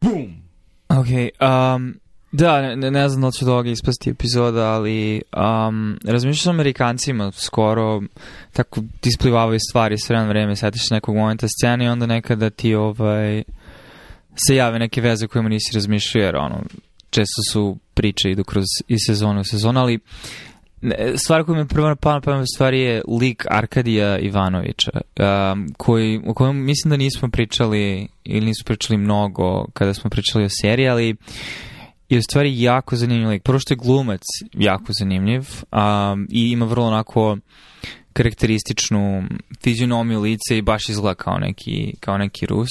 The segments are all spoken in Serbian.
Boom! Ok, um, da, ne, ne znam da će od ispasti epizoda, ali um, razmišljam o Amerikancima skoro, tako isplivavaju stvari sve vremena vreme, setiš se nekog momenta scene i onda nekada ti ovaj, se jave neke veze o kojima nisi razmišljao, jer ono, često su priče idu kroz i sezonu u sezonu, ali stvar koja mi prvo napala na pamet stvar je lik Arkadija Ivanovića, um, koji, o kojem mislim da nismo pričali ili nismo pričali mnogo kada smo pričali o seriji, ali je u stvari jako zanimljiv lik. Prvo što je glumac jako zanimljiv um, i ima vrlo onako karakterističnu fizionomiju lice i baš izgleda kao neki, kao neki Rus.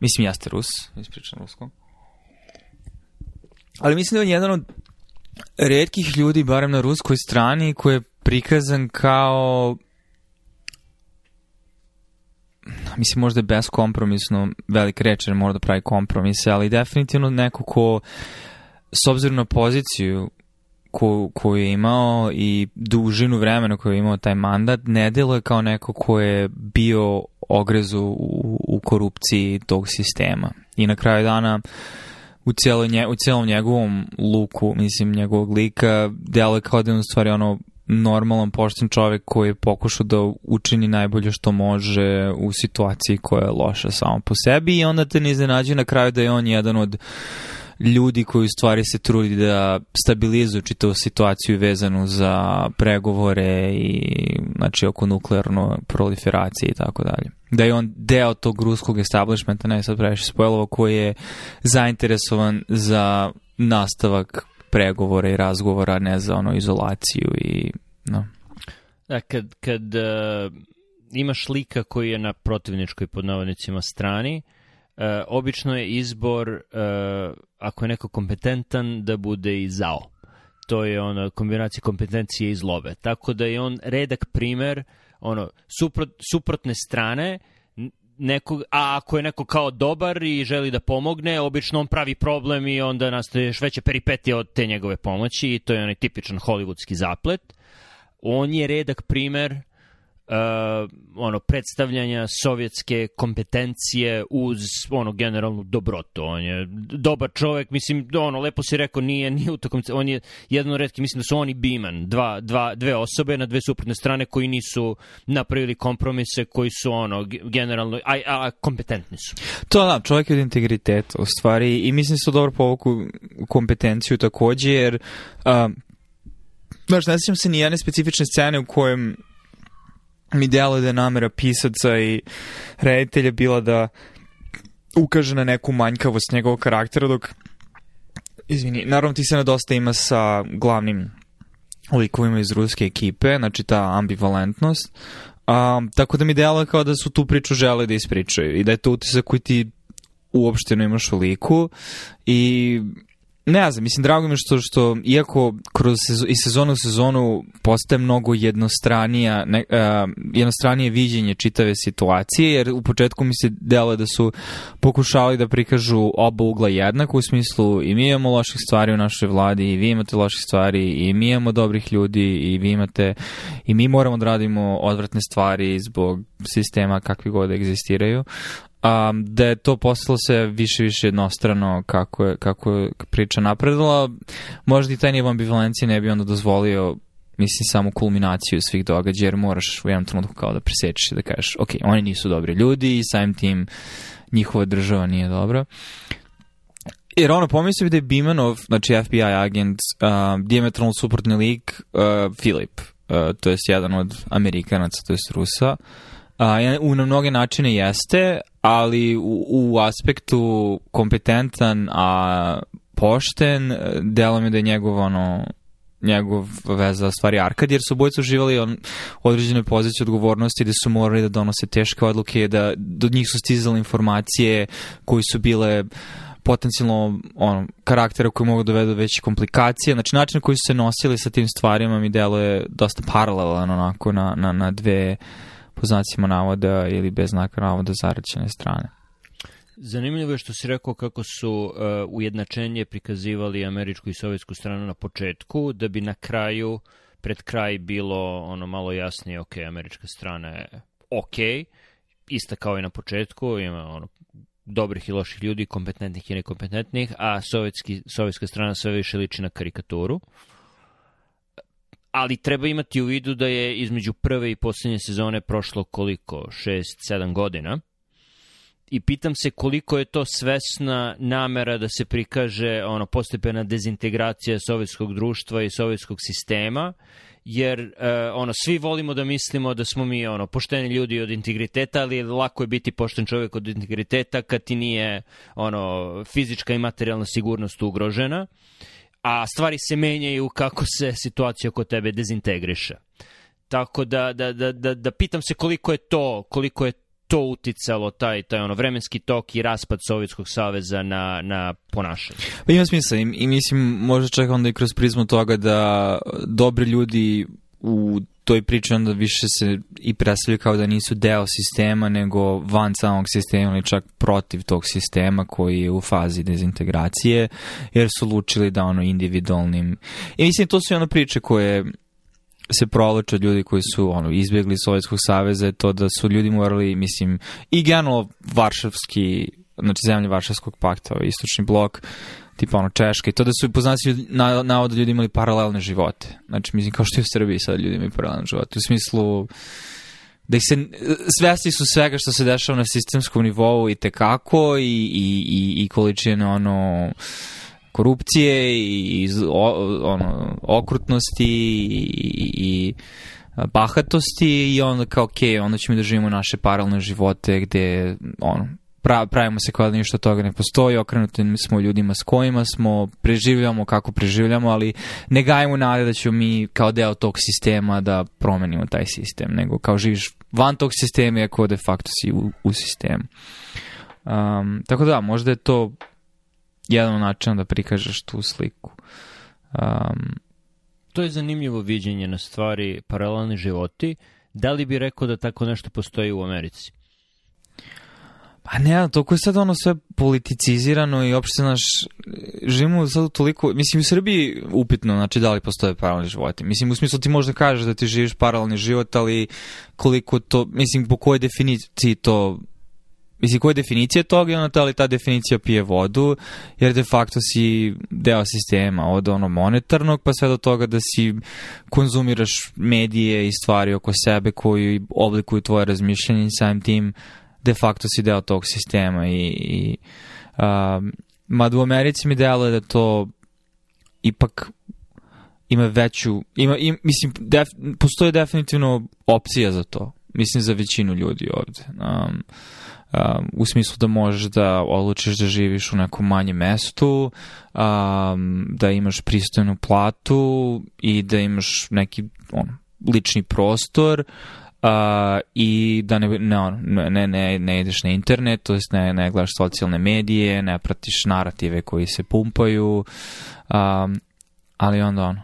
Mislim, jeste Rus, ispričan rusko. Ali mislim da je on jedan od redkih ljudi, barem na ruskoj strani, koji je prikazan kao mislim možda beskompromisno velik reč jer mora da pravi kompromise, ali definitivno neko ko s obzirom na poziciju ko, koju je imao i dužinu vremena koju je imao taj mandat, ne deluje kao neko ko je bio ogrezu u, u korupciji tog sistema. I na kraju dana uh, u, cijelo nje, u cijelom njegovom luku, mislim, njegovog lika, djelo kao da je u stvari ono normalan, pošten čovjek koji je pokušao da učini najbolje što može u situaciji koja je loša samo po sebi i onda te ne iznenađe na kraju da je on jedan od ljudi koji u stvari se trudi da stabilizuju čitavu situaciju vezanu za pregovore i znači oko nuklearno proliferacije i tako dalje da je on deo tog ruskog establishmenta, ne sad previše spojlovo, koji je zainteresovan za nastavak pregovora i razgovora, ne za ono izolaciju i no. Da, kad, kad uh, imaš lika koji je na protivničkoj pod strani, uh, obično je izbor, uh, ako je neko kompetentan, da bude i zao. To je ona kombinacija kompetencije i zlobe. Tako da je on redak primer uh, ono, suprot, suprotne strane, nekog, a ako je neko kao dobar i želi da pomogne, obično on pravi problem i onda nastaje još veće peripetije od te njegove pomoći i to je onaj tipičan hollywoodski zaplet. On je redak primer uh, uh, ono predstavljanja sovjetske kompetencije uz ono generalnu dobrotu. On je dobar čovjek, mislim, ono lepo si rekao, nije nije u tokom on je jedno retki, mislim da su oni biman, dva, dva, dve osobe na dve suprotne strane koji nisu napravili kompromise, koji su ono generalno a, a kompetentni su. To da, čovjek je od integriteta, u stvari i mislim da su dobro povuku kompetenciju takođe jer um, Znaš, ne sjećam se ni jedne specifične scene u kojem mi deluje da je namera pisaca i reditelja bila da ukaže na neku manjkavost njegovog karaktera, dok izvini, naravno ti se dosta ima sa glavnim likovima iz ruske ekipe, znači ta ambivalentnost, um, tako da mi deluje kao da su tu priču žele da ispričaju i da je to utisak koji ti uopšteno imaš u liku i ne znam, mislim, drago mi je što, što iako kroz sezo, i sezonu u sezonu postaje mnogo jednostranija, ne, uh, jednostranije viđenje čitave situacije, jer u početku mi se delo da su pokušali da prikažu oba ugla jednako, u smislu i mi imamo loših stvari u našoj vladi, i vi imate loših stvari, i mi imamo dobrih ljudi, i vi imate, i mi moramo da radimo odvratne stvari zbog sistema kakvi god da egzistiraju um, da je to postalo se više više jednostrano kako je, kako je priča napredala. Možda i taj nivo ambivalencije ne bi onda dozvolio mislim samo kulminaciju svih događaja jer moraš u jednom trenutku kao da presečeš da kažeš ok, oni nisu dobri ljudi i samim tim njihova država nije dobra. Jer ono, pomislio da je Bimanov, znači FBI agent, uh, diametralno suprotni lik, uh, Filip, uh, to jest jedan od Amerikanaca, to jest Rusa, A, u na mnoge načine jeste, ali u, u aspektu kompetentan, a pošten, e, delo mi da je njegov ono njegov veza stvari Arkad, jer su obojica uživali on, određene pozicije odgovornosti gde da su morali da donose teške odluke, da do njih su stizale informacije koji su bile potencijalno ono, karaktera koji mogu da dovedu veće komplikacije. Znači, način koji su se nosili sa tim stvarima mi deluje dosta paralelan onako na, na, na dve po znacima navoda ili bez znaka navoda zaraćene strane. Zanimljivo je što si rekao kako su uh, ujednačenje prikazivali američku i sovjetsku stranu na početku, da bi na kraju, pred kraj bilo ono malo jasnije, ok, američka strana je ok, ista kao i na početku, ima ono dobrih i loših ljudi, kompetentnih i nekompetentnih, a sovjetski, sovjetska strana sve više liči na karikaturu ali treba imati u vidu da je između prve i poslednje sezone prošlo koliko? 6-7 godina. I pitam se koliko je to svesna namera da se prikaže ono postepena dezintegracija sovjetskog društva i sovjetskog sistema, jer e, ono svi volimo da mislimo da smo mi ono pošteni ljudi od integriteta, ali lako je biti pošten čovjek od integriteta kad ti nije ono fizička i materijalna sigurnost ugrožena. E, a stvari se menjaju kako se situacija oko tebe dezintegriše. Tako da, da, da, da, da pitam se koliko je to, koliko je to uticalo, taj, taj ono, vremenski tok i raspad Sovjetskog saveza na, na ponašanje? Pa ima smisla i, i mislim možda čak onda i kroz prizmu toga da dobri ljudi u toj priči onda više se i predstavljaju kao da nisu deo sistema, nego van samog sistema ili čak protiv tog sistema koji je u fazi dezintegracije, jer su lučili da ono individualnim... I mislim, to su i ono priče koje se provlače od ljudi koji su ono, izbjegli Sovjetskog saveza, to da su ljudi morali, mislim, i generalno varšavski, znači zemlje Varšavskog pakta, ovaj, istočni blok, uh, tipa ono Češka i to da su poznanci na, navod da ljudi imali paralelne živote. Znači, mislim, kao što je u Srbiji sad ljudi imaju paralelne živote. U smislu da ih se, svesti su svega što se dešava na sistemskom nivou i tekako i, i, i, i količine ono korupcije i, i o, ono, okrutnosti i, i, i bahatosti i onda kao, ok, onda ćemo da živimo naše paralelne živote gde, ono, pravimo se kao da ništa toga ne postoji, okrenuti smo ljudima s kojima smo, preživljamo kako preživljamo, ali ne gajimo nade da ćemo mi kao deo tog sistema da promenimo taj sistem, nego kao živiš van tog sistema, iako de facto si u, u sistemu. Um, tako da, možda je to jedan način da prikažeš tu sliku. Um, to je zanimljivo viđenje na stvari paralelni životi. Da li bi rekao da tako nešto postoji u Americi? Pa ne, toliko je sad ono sve politicizirano i opšte, naš, živimo sad toliko, mislim u Srbiji upitno, znači da li postoje paralelni životi. Mislim, u smislu ti možda kažeš da ti živiš paralelni život, ali koliko to, mislim, po kojoj definiciji to Mislim, koja je definicija toga i ona ta, ali ta definicija pije vodu, jer de facto si deo sistema, od ono monetarnog pa sve do toga da si konzumiraš medije i stvari oko sebe koji oblikuju tvoje razmišljanje i samim tim de facto si deo tog sistema i, i um, mada u Americi mi deluje da to ipak ima veću, ima, im, mislim, def, postoje definitivno opcija za to, mislim za većinu ljudi ovde. Um, um, u smislu da možeš da odlučiš da živiš u nekom manjem mestu, um, da imaš pristojnu platu i da imaš neki on, lični prostor, uh, uh, i da ne, ne, ne, ne, ne ideš na internet, to jest ne, ne gledaš socijalne medije, ne pratiš narative koji se pumpaju, um, ali onda ono,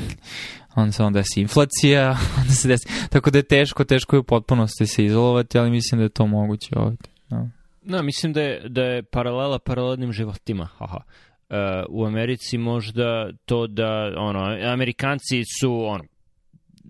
onda se onda desi inflacija, onda se desi, tako da je teško, teško je u potpunosti se izolovati, ali mislim da je to moguće ovde. No. no da, mislim da je, da je paralela paralelnim životima, haha. Uh, u Americi možda to da, ono, Amerikanci su, ono,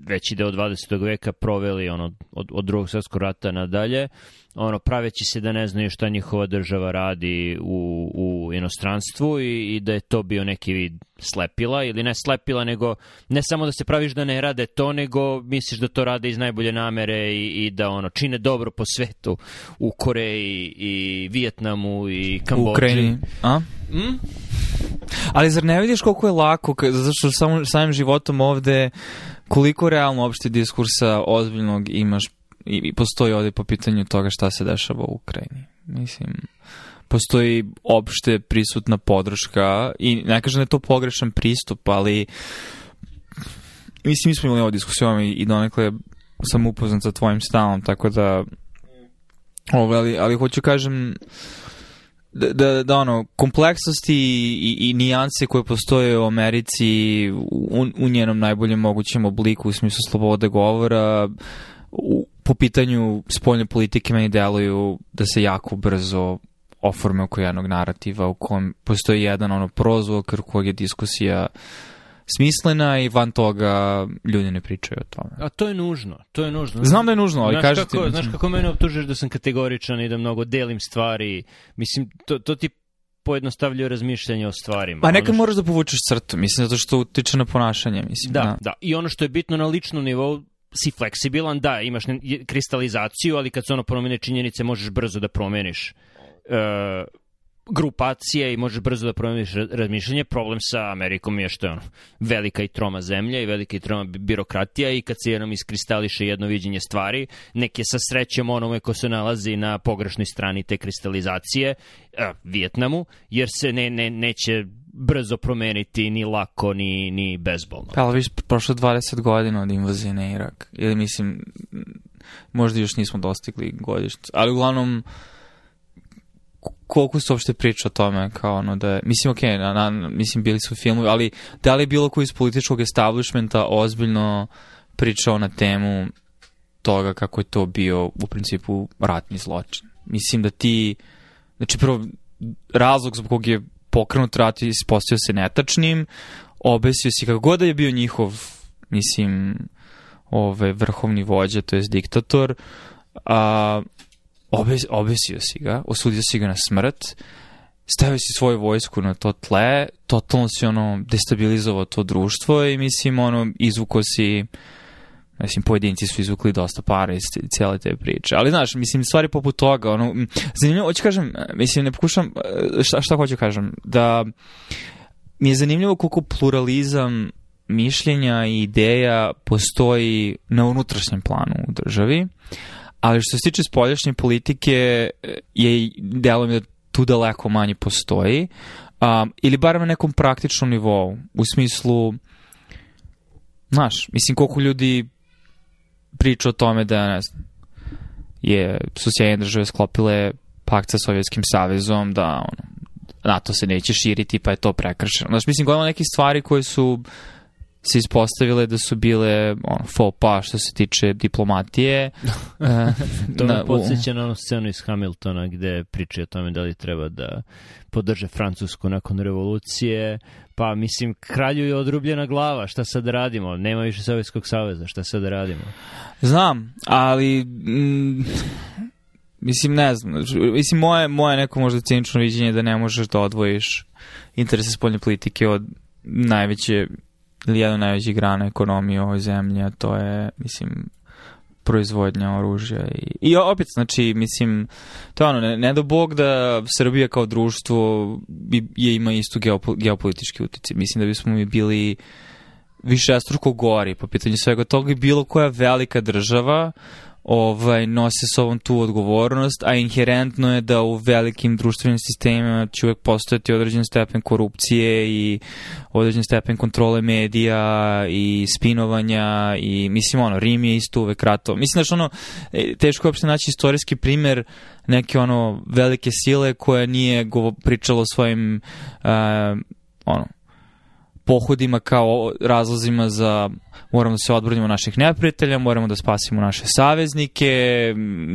veći deo 20. veka proveli ono, od, od drugog svjetskog rata nadalje, ono, praveći se da ne znaju šta njihova država radi u, u inostranstvu i, i da je to bio neki vid slepila ili ne slepila, nego ne samo da se praviš da ne rade to, nego misliš da to rade iz najbolje namere i, i da ono čine dobro po svetu u Koreji i Vijetnamu i Kambođi. Ukrajini. A? Mm? Ali zar ne vidiš koliko je lako, zato što samim životom ovde koliko realno uopšte diskursa ozbiljnog imaš i, i postoji ovde po pitanju toga šta se dešava u Ukrajini. Mislim, postoji opšte prisutna podrška i ne kažem da je to pogrešan pristup, ali mislim, mi smo imali ovo diskusijom i, i donekle sam upoznat sa tvojim stavom, tako da Ovo, ovaj, ali, ali hoću kažem, uh, Da, da, da ono, kompleksnosti i, i, i nijanse koje postoje u Americi u, u njenom najboljem mogućem obliku u smislu slobode govora u, po pitanju spoljne politike meni deluju da se jako brzo oforme oko jednog narativa u kojem postoji jedan ono prozvok kojeg je diskusija uh, smislena i van toga ljudi ne pričaju o tome. A to je nužno, to je nužno. Znam da je nužno, ali kažete... Kako, znaš kako mene optužuješ da sam kategoričan i da mnogo delim stvari, mislim, to, to ti pojednostavljuje razmišljanje o stvarima. Pa nekad što... moraš da povučeš crtu, mislim, zato što utiče na ponašanje, mislim. Da, da, da. I ono što je bitno na ličnom nivou, si fleksibilan, da, imaš kristalizaciju, ali kad se ono promene činjenice, možeš brzo da promeniš. Uh, grupacija i možeš brzo da promeniš razmišljanje. Problem sa Amerikom je što je ono, velika i troma zemlja i velika i troma birokratija i kad se jednom iskristališe jedno viđenje stvari, neke sa srećem onome ko se nalazi na pogrešnoj strani te kristalizacije, a, e, Vijetnamu, jer se ne, ne, neće brzo promeniti ni lako ni, ni bezbolno. Pa, ali viš, prošlo 20 godina od invazije na Irak. Ili mislim, možda još nismo dostigli godišt. Ali uglavnom, koliko se uopšte priča o tome kao ono da je, mislim okej, okay, na, na, mislim bili su filmovi, ali da li je bilo koji iz političkog establishmenta ozbiljno pričao na temu toga kako je to bio u principu ratni zločin. Mislim da ti, znači prvo razlog zbog kog je pokrenut rat i ispostavio se netačnim, obesio si kako god da je bio njihov, mislim, ove, vrhovni vođa, to je diktator, a, obes, obesio si ga, osudio si ga na smrt, stavio si svoju vojsku na to tle, totalno si ono destabilizovao to društvo i mislim ono izvuko si Mislim, pojedinci su izvukli dosta para iz cijele te priče. Ali, znaš, mislim, stvari poput toga, ono, zanimljivo, hoću kažem, mislim, ne pokušam, e, šta, šta hoću kažem, da mi je zanimljivo koliko pluralizam mišljenja i ideja postoji na unutrašnjem planu u državi, ali što se tiče spoljašnje politike je delom da tu daleko manje postoji um, ili barem na nekom praktičnom nivou u smislu znaš, mislim koliko ljudi priča o tome da ne znam, je, su Sjedinjene države sklopile pakt sa Sovjetskim savezom da ono, NATO se neće širiti pa je to prekršeno. Znaš, mislim, gledamo neke stvari koje su uh, se ispostavile da su bile on, faux pas što se tiče diplomatije. Eh, to me podsjeća na onu scenu iz Hamiltona gde priča o tome da li treba da podrže Francusku nakon revolucije. Pa mislim, kralju je odrubljena glava, šta sad radimo? Nema više Sovjetskog saveza, šta sad radimo? Znam, ali... Mm, mislim, ne znam. Mislim, moje, moje neko možda cinično viđenje da ne možeš da odvojiš interese spoljne politike od najveće ili od najvećih grana ekonomije u ovoj zemlji, a to je, mislim, proizvodnja oružja. I, I opet, znači, mislim, to je ono, ne, ne do bog da Srbija kao društvo je ima istu geopo, geopolitički utici. Mislim da bismo mi bili više struko gori po pitanju svega toga i bilo koja velika država ovaj, nose s ovom tu odgovornost, a inherentno je da u velikim društvenim sistemima će uvek postojati određen stepen korupcije i određen stepen kontrole medija i spinovanja i mislim ono, Rim je isto uvek rato. Mislim da što ono, e, teško je uopšte naći istorijski primer neke ono velike sile koja nije pričala o svojim uh, ono, pohodima kao razlozima za moramo da se odbranimo naših neprijatelja, moramo da spasimo naše saveznike,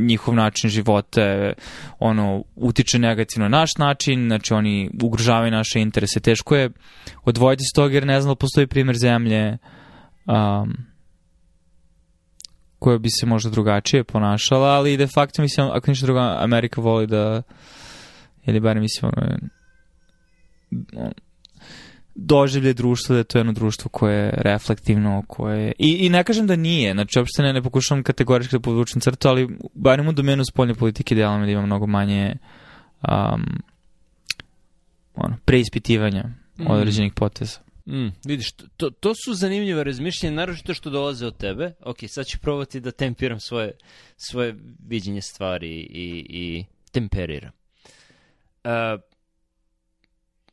njihov način života ono, utiče negativno na naš način, znači oni ugrožavaju naše interese. Teško je odvojiti se toga jer ne znam da postoji primer zemlje um, koja bi se možda drugačije ponašala, ali de facto mislim, ako ništa druga, Amerika voli da ili barem mislim ono, um, doživlje društva da je to jedno društvo koje je reflektivno, koje I, i ne kažem da nije, znači uopšte ne, ne pokušavam kategorički da podvučem crtu, ali barem u domenu spoljne politike delamo da ima mnogo manje um, ono, preispitivanja mm. određenih poteza. Mm, vidiš, to, to su zanimljive razmišljenja, naročito što dolaze od tebe. Ok, sad ću probati da tempiram svoje, svoje viđenje stvari i, i temperiram. Uh,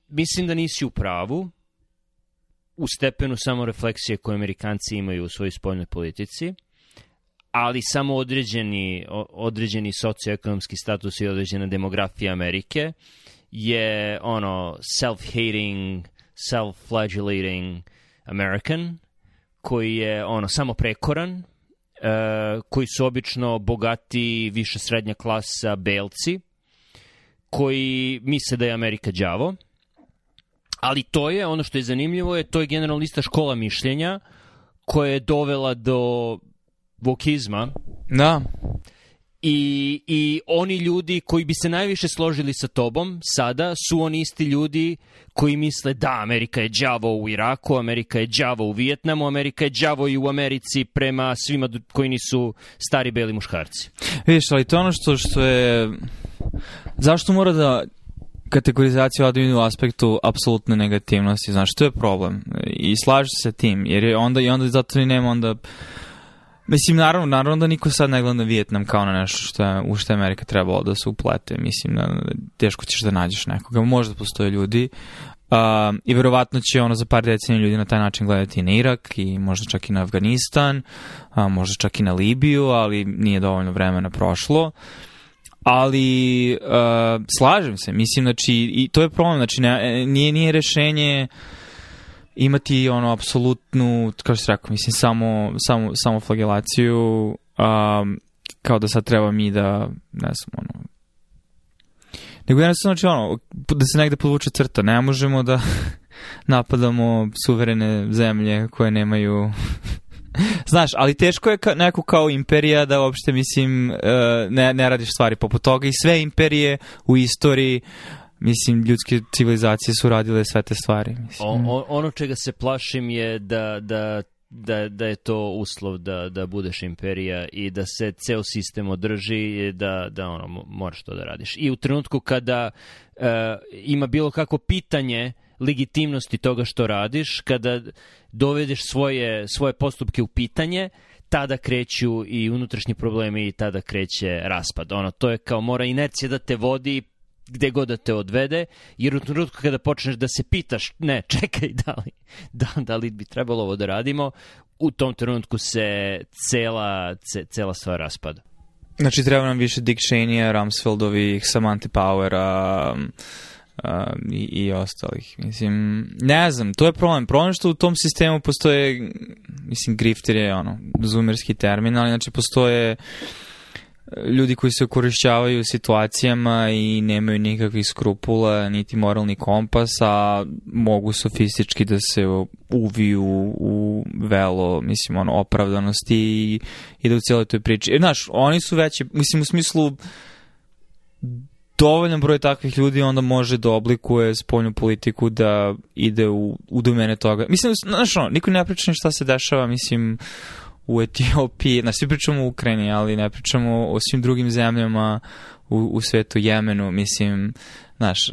mislim da nisi u pravu, u stepenu samorefleksije koje Amerikanci imaju u svojoj spoljnoj politici, ali samo određeni, određeni socioekonomski status i određena demografija Amerike je ono self-hating, self-flagellating American koji je ono samo prekoran, Uh, e, koji su obično bogati, više srednja klasa belci, koji misle da je Amerika đavo ali to je, ono što je zanimljivo je, to je generalno škola mišljenja koja je dovela do vokizma. Da. I, I oni ljudi koji bi se najviše složili sa tobom sada su oni isti ljudi koji misle da Amerika je đavo u Iraku, Amerika je đavo u Vijetnamu, Amerika je đavo i u Americi prema svima koji nisu stari beli muškarci. Vidiš, ali to ono što, što je... Zašto mora da kategorizacija u Adminu aspektu apsolutne negativnosti, znaš, to je problem. I slažem se tim, jer je onda, i onda zato i nema onda... Mislim, naravno, naravno da niko sad ne gleda Vijetnam kao na nešto što je, u što je Amerika trebalo da se uplete. Mislim, na, teško ćeš da nađeš nekoga. Možda postoje ljudi, Uh, I verovatno će ono za par decenija ljudi na taj način gledati i na Irak i možda čak i na Afganistan, a, možda čak i na Libiju, ali nije dovoljno vremena prošlo. Uh, ali uh, slažem se, mislim, znači, i to je problem, znači, ne, e, nije, nije rešenje imati, ono, apsolutnu, kao što rekao, mislim, samo, samo, samo flagelaciju, um, kao da sad treba mi da, ne znam, ono, nego jednostavno, znači, ono, da se negde povuče crta, ne možemo da napadamo suverene zemlje koje nemaju Znaš, ali teško je ka, neko kao imperija da uopšte, mislim, e, ne, ne radiš stvari poput toga i sve imperije u istoriji Mislim, ljudske civilizacije su radile sve te stvari. Mislim. O, ono čega se plašim je da, da da, da je to uslov da, da budeš imperija i da se ceo sistem održi da, da ono, moraš to da radiš. I u trenutku kada uh, ima bilo kako pitanje uh, legitimnosti toga što radiš, kada dovedeš svoje, svoje postupke u pitanje, tada kreću i unutrašnji problemi i tada kreće raspad. Ono, to je kao mora inercija da te vodi gde god da te odvede, jer u trenutku kada počneš da se pitaš, ne, čekaj, da li, da, da li bi trebalo ovo da radimo, u tom trenutku se cela, ce, cela stvar raspada. Znači, treba nam više Dick Cheney-a, Rumsfeldovi, Samantha Powera, um, i, i ostalih. Mislim, ne znam, to je problem. Problem što u tom sistemu postoje, mislim, grifter je ono, zoomerski termin, ali znači postoje e, ljudi koji se okorišćavaju situacijama i nemaju nikakvih skrupula, niti moralni kompas, a mogu sofistički da se uviju u velo, mislim, ono, opravdanosti i, i da u cijeloj toj priči. E, znaš, oni su veći, mislim, u smislu dovoljan broj takvih ljudi onda može da oblikuje spoljnu politiku da ide u, u domene toga. Mislim, znaš ono, niko ne priča šta se dešava, mislim, u Etiopiji, znaš, svi pričamo u Ukrajini, ali ne pričamo o svim drugim zemljama u, u svetu, Jemenu, mislim, znaš,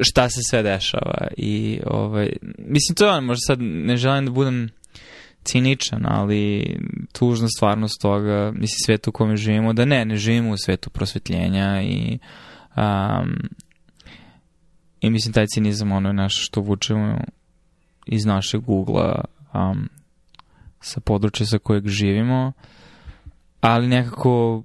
šta se sve dešava i, ovaj, mislim, to je ono, možda sad ne želim da budem ciničan, ali tužna stvarnost toga, mislim, svet u kojem živimo, da ne, ne živimo u svetu prosvetljenja i um, i mislim taj cinizam ono je naš što vučemo iz našeg ugla um, sa područja sa kojeg živimo, ali nekako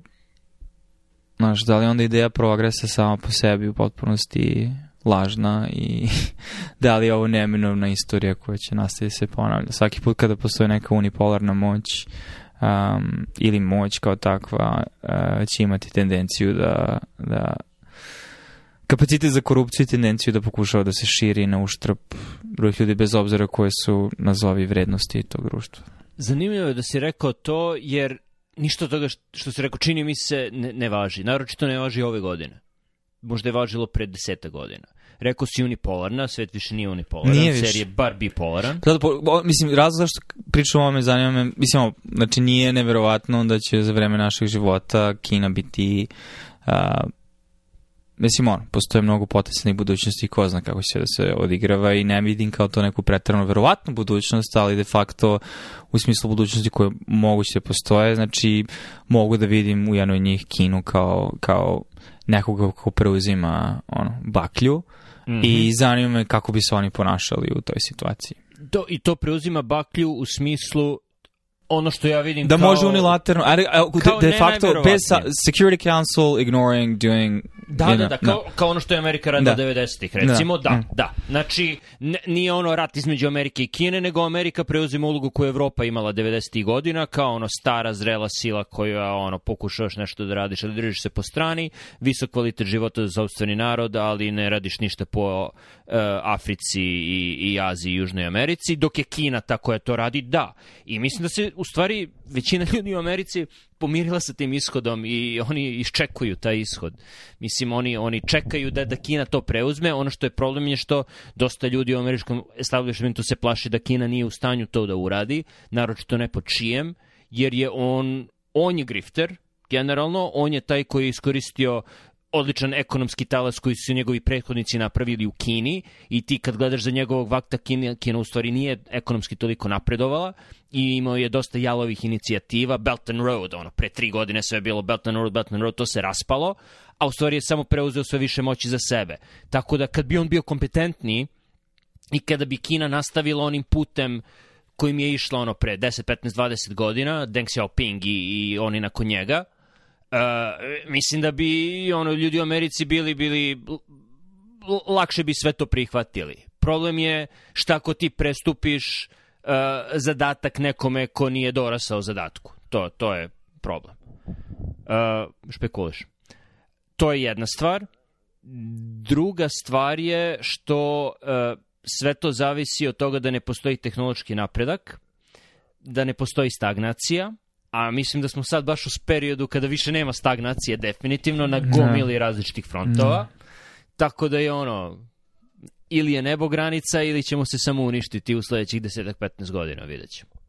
znaš, da li onda ideja progresa sama po sebi u potpunosti lažna i da li je ovo neminovna istorija koja će nastaviti da se ponavlja. Svaki put kada postoji neka unipolarna moć um, ili moć kao takva uh, će imati tendenciju da, da kapacitet za korupciju i tendenciju da pokušava da se širi na uštrb drugih ljudi bez obzira koje su nazovi vrednosti tog društva. Zanimljivo je da si rekao to jer ništa od toga što si rekao čini mi se ne, ne važi. Naročito ne važi ove godine možda je važilo pre deseta godina. Rekao si unipolarna, svet više nije unipolaran, nije više. ser je bar bipolaran. Zato, po, mislim, razlog zašto pričam o ovome zanima me, mislim, znači nije neverovatno da će za vreme našeg života Kina biti a, Mislim, ono, postoje mnogo potesnih budućnosti i ko zna kako će da se odigrava i ne vidim kao to neku pretrano verovatnu budućnost, ali de facto u smislu budućnosti koje moguće da postoje, znači mogu da vidim u jednoj njih Kinu kao, kao nekoga ko preuzima ono, baklju mm -hmm. i mhm. zanima me kako bi se oni ponašali u toj situaciji. To, I to preuzima baklju u smislu ono što ja vidim da kao... može unilaterno, ali, de, de facto, bez security council ignoring doing Da, da, da, kao, da. kao ono što je Amerika radila da. 90-ih, recimo, da, da. Mm. da. Znači, nije ono rat između Amerike i Kine, nego Amerika preuzima ulogu koju Evropa imala 90-ih godina, kao ono stara, zrela sila koja ono, pokušavaš nešto da radiš, ali držiš se po strani, visok kvalitet života za sobstveni narod, ali ne radiš ništa po e, Africi i, i Aziji i Južnoj Americi, dok je Kina ta koja to radi, da. I mislim da se, u stvari, većina ljudi u Americi pomirila sa tim ishodom i oni iščekuju taj ishod. Mislim, oni, oni čekaju da, da Kina to preuzme. Ono što je problem je što dosta ljudi u američkom establishmentu se plaši da Kina nije u stanju to da uradi, naročito ne po čijem, jer je on, on je grifter, generalno, on je taj koji je iskoristio odličan ekonomski talas koji su njegovi prethodnici napravili u Kini i ti kad gledaš za njegovog vakta Kina, Kina u stvari nije ekonomski toliko napredovala i imao je dosta jalovih inicijativa, Belt and Road, ono, pre tri godine sve je bilo Belt and Road, Belt and Road, to se raspalo, a u stvari je samo preuzeo sve više moći za sebe. Tako da kad bi on bio kompetentniji i kada bi Kina nastavila onim putem kojim je išla ono pre 10, 15, 20 godina, Deng Xiaoping i, i oni nakon njega, Uh, mislim da bi ono ljudi u Americi bili bili lakše bi sve to prihvatili. Problem je šta ako ti prestupiš uh, zadatak nekome ko nije dorasao zadatku. To to je problem. Uh, eh, špekuliš. To je jedna stvar. Druga stvar je što uh, sve to zavisi od toga da ne postoji tehnološki napredak, da ne postoji stagnacija a mislim da smo sad baš u periodu kada više nema stagnacije definitivno na da. gomili različitih frontova. Mm. Tako da je ono ili je nebo granica ili ćemo se samo uništiti u sledećih 10-15 godina, videćemo.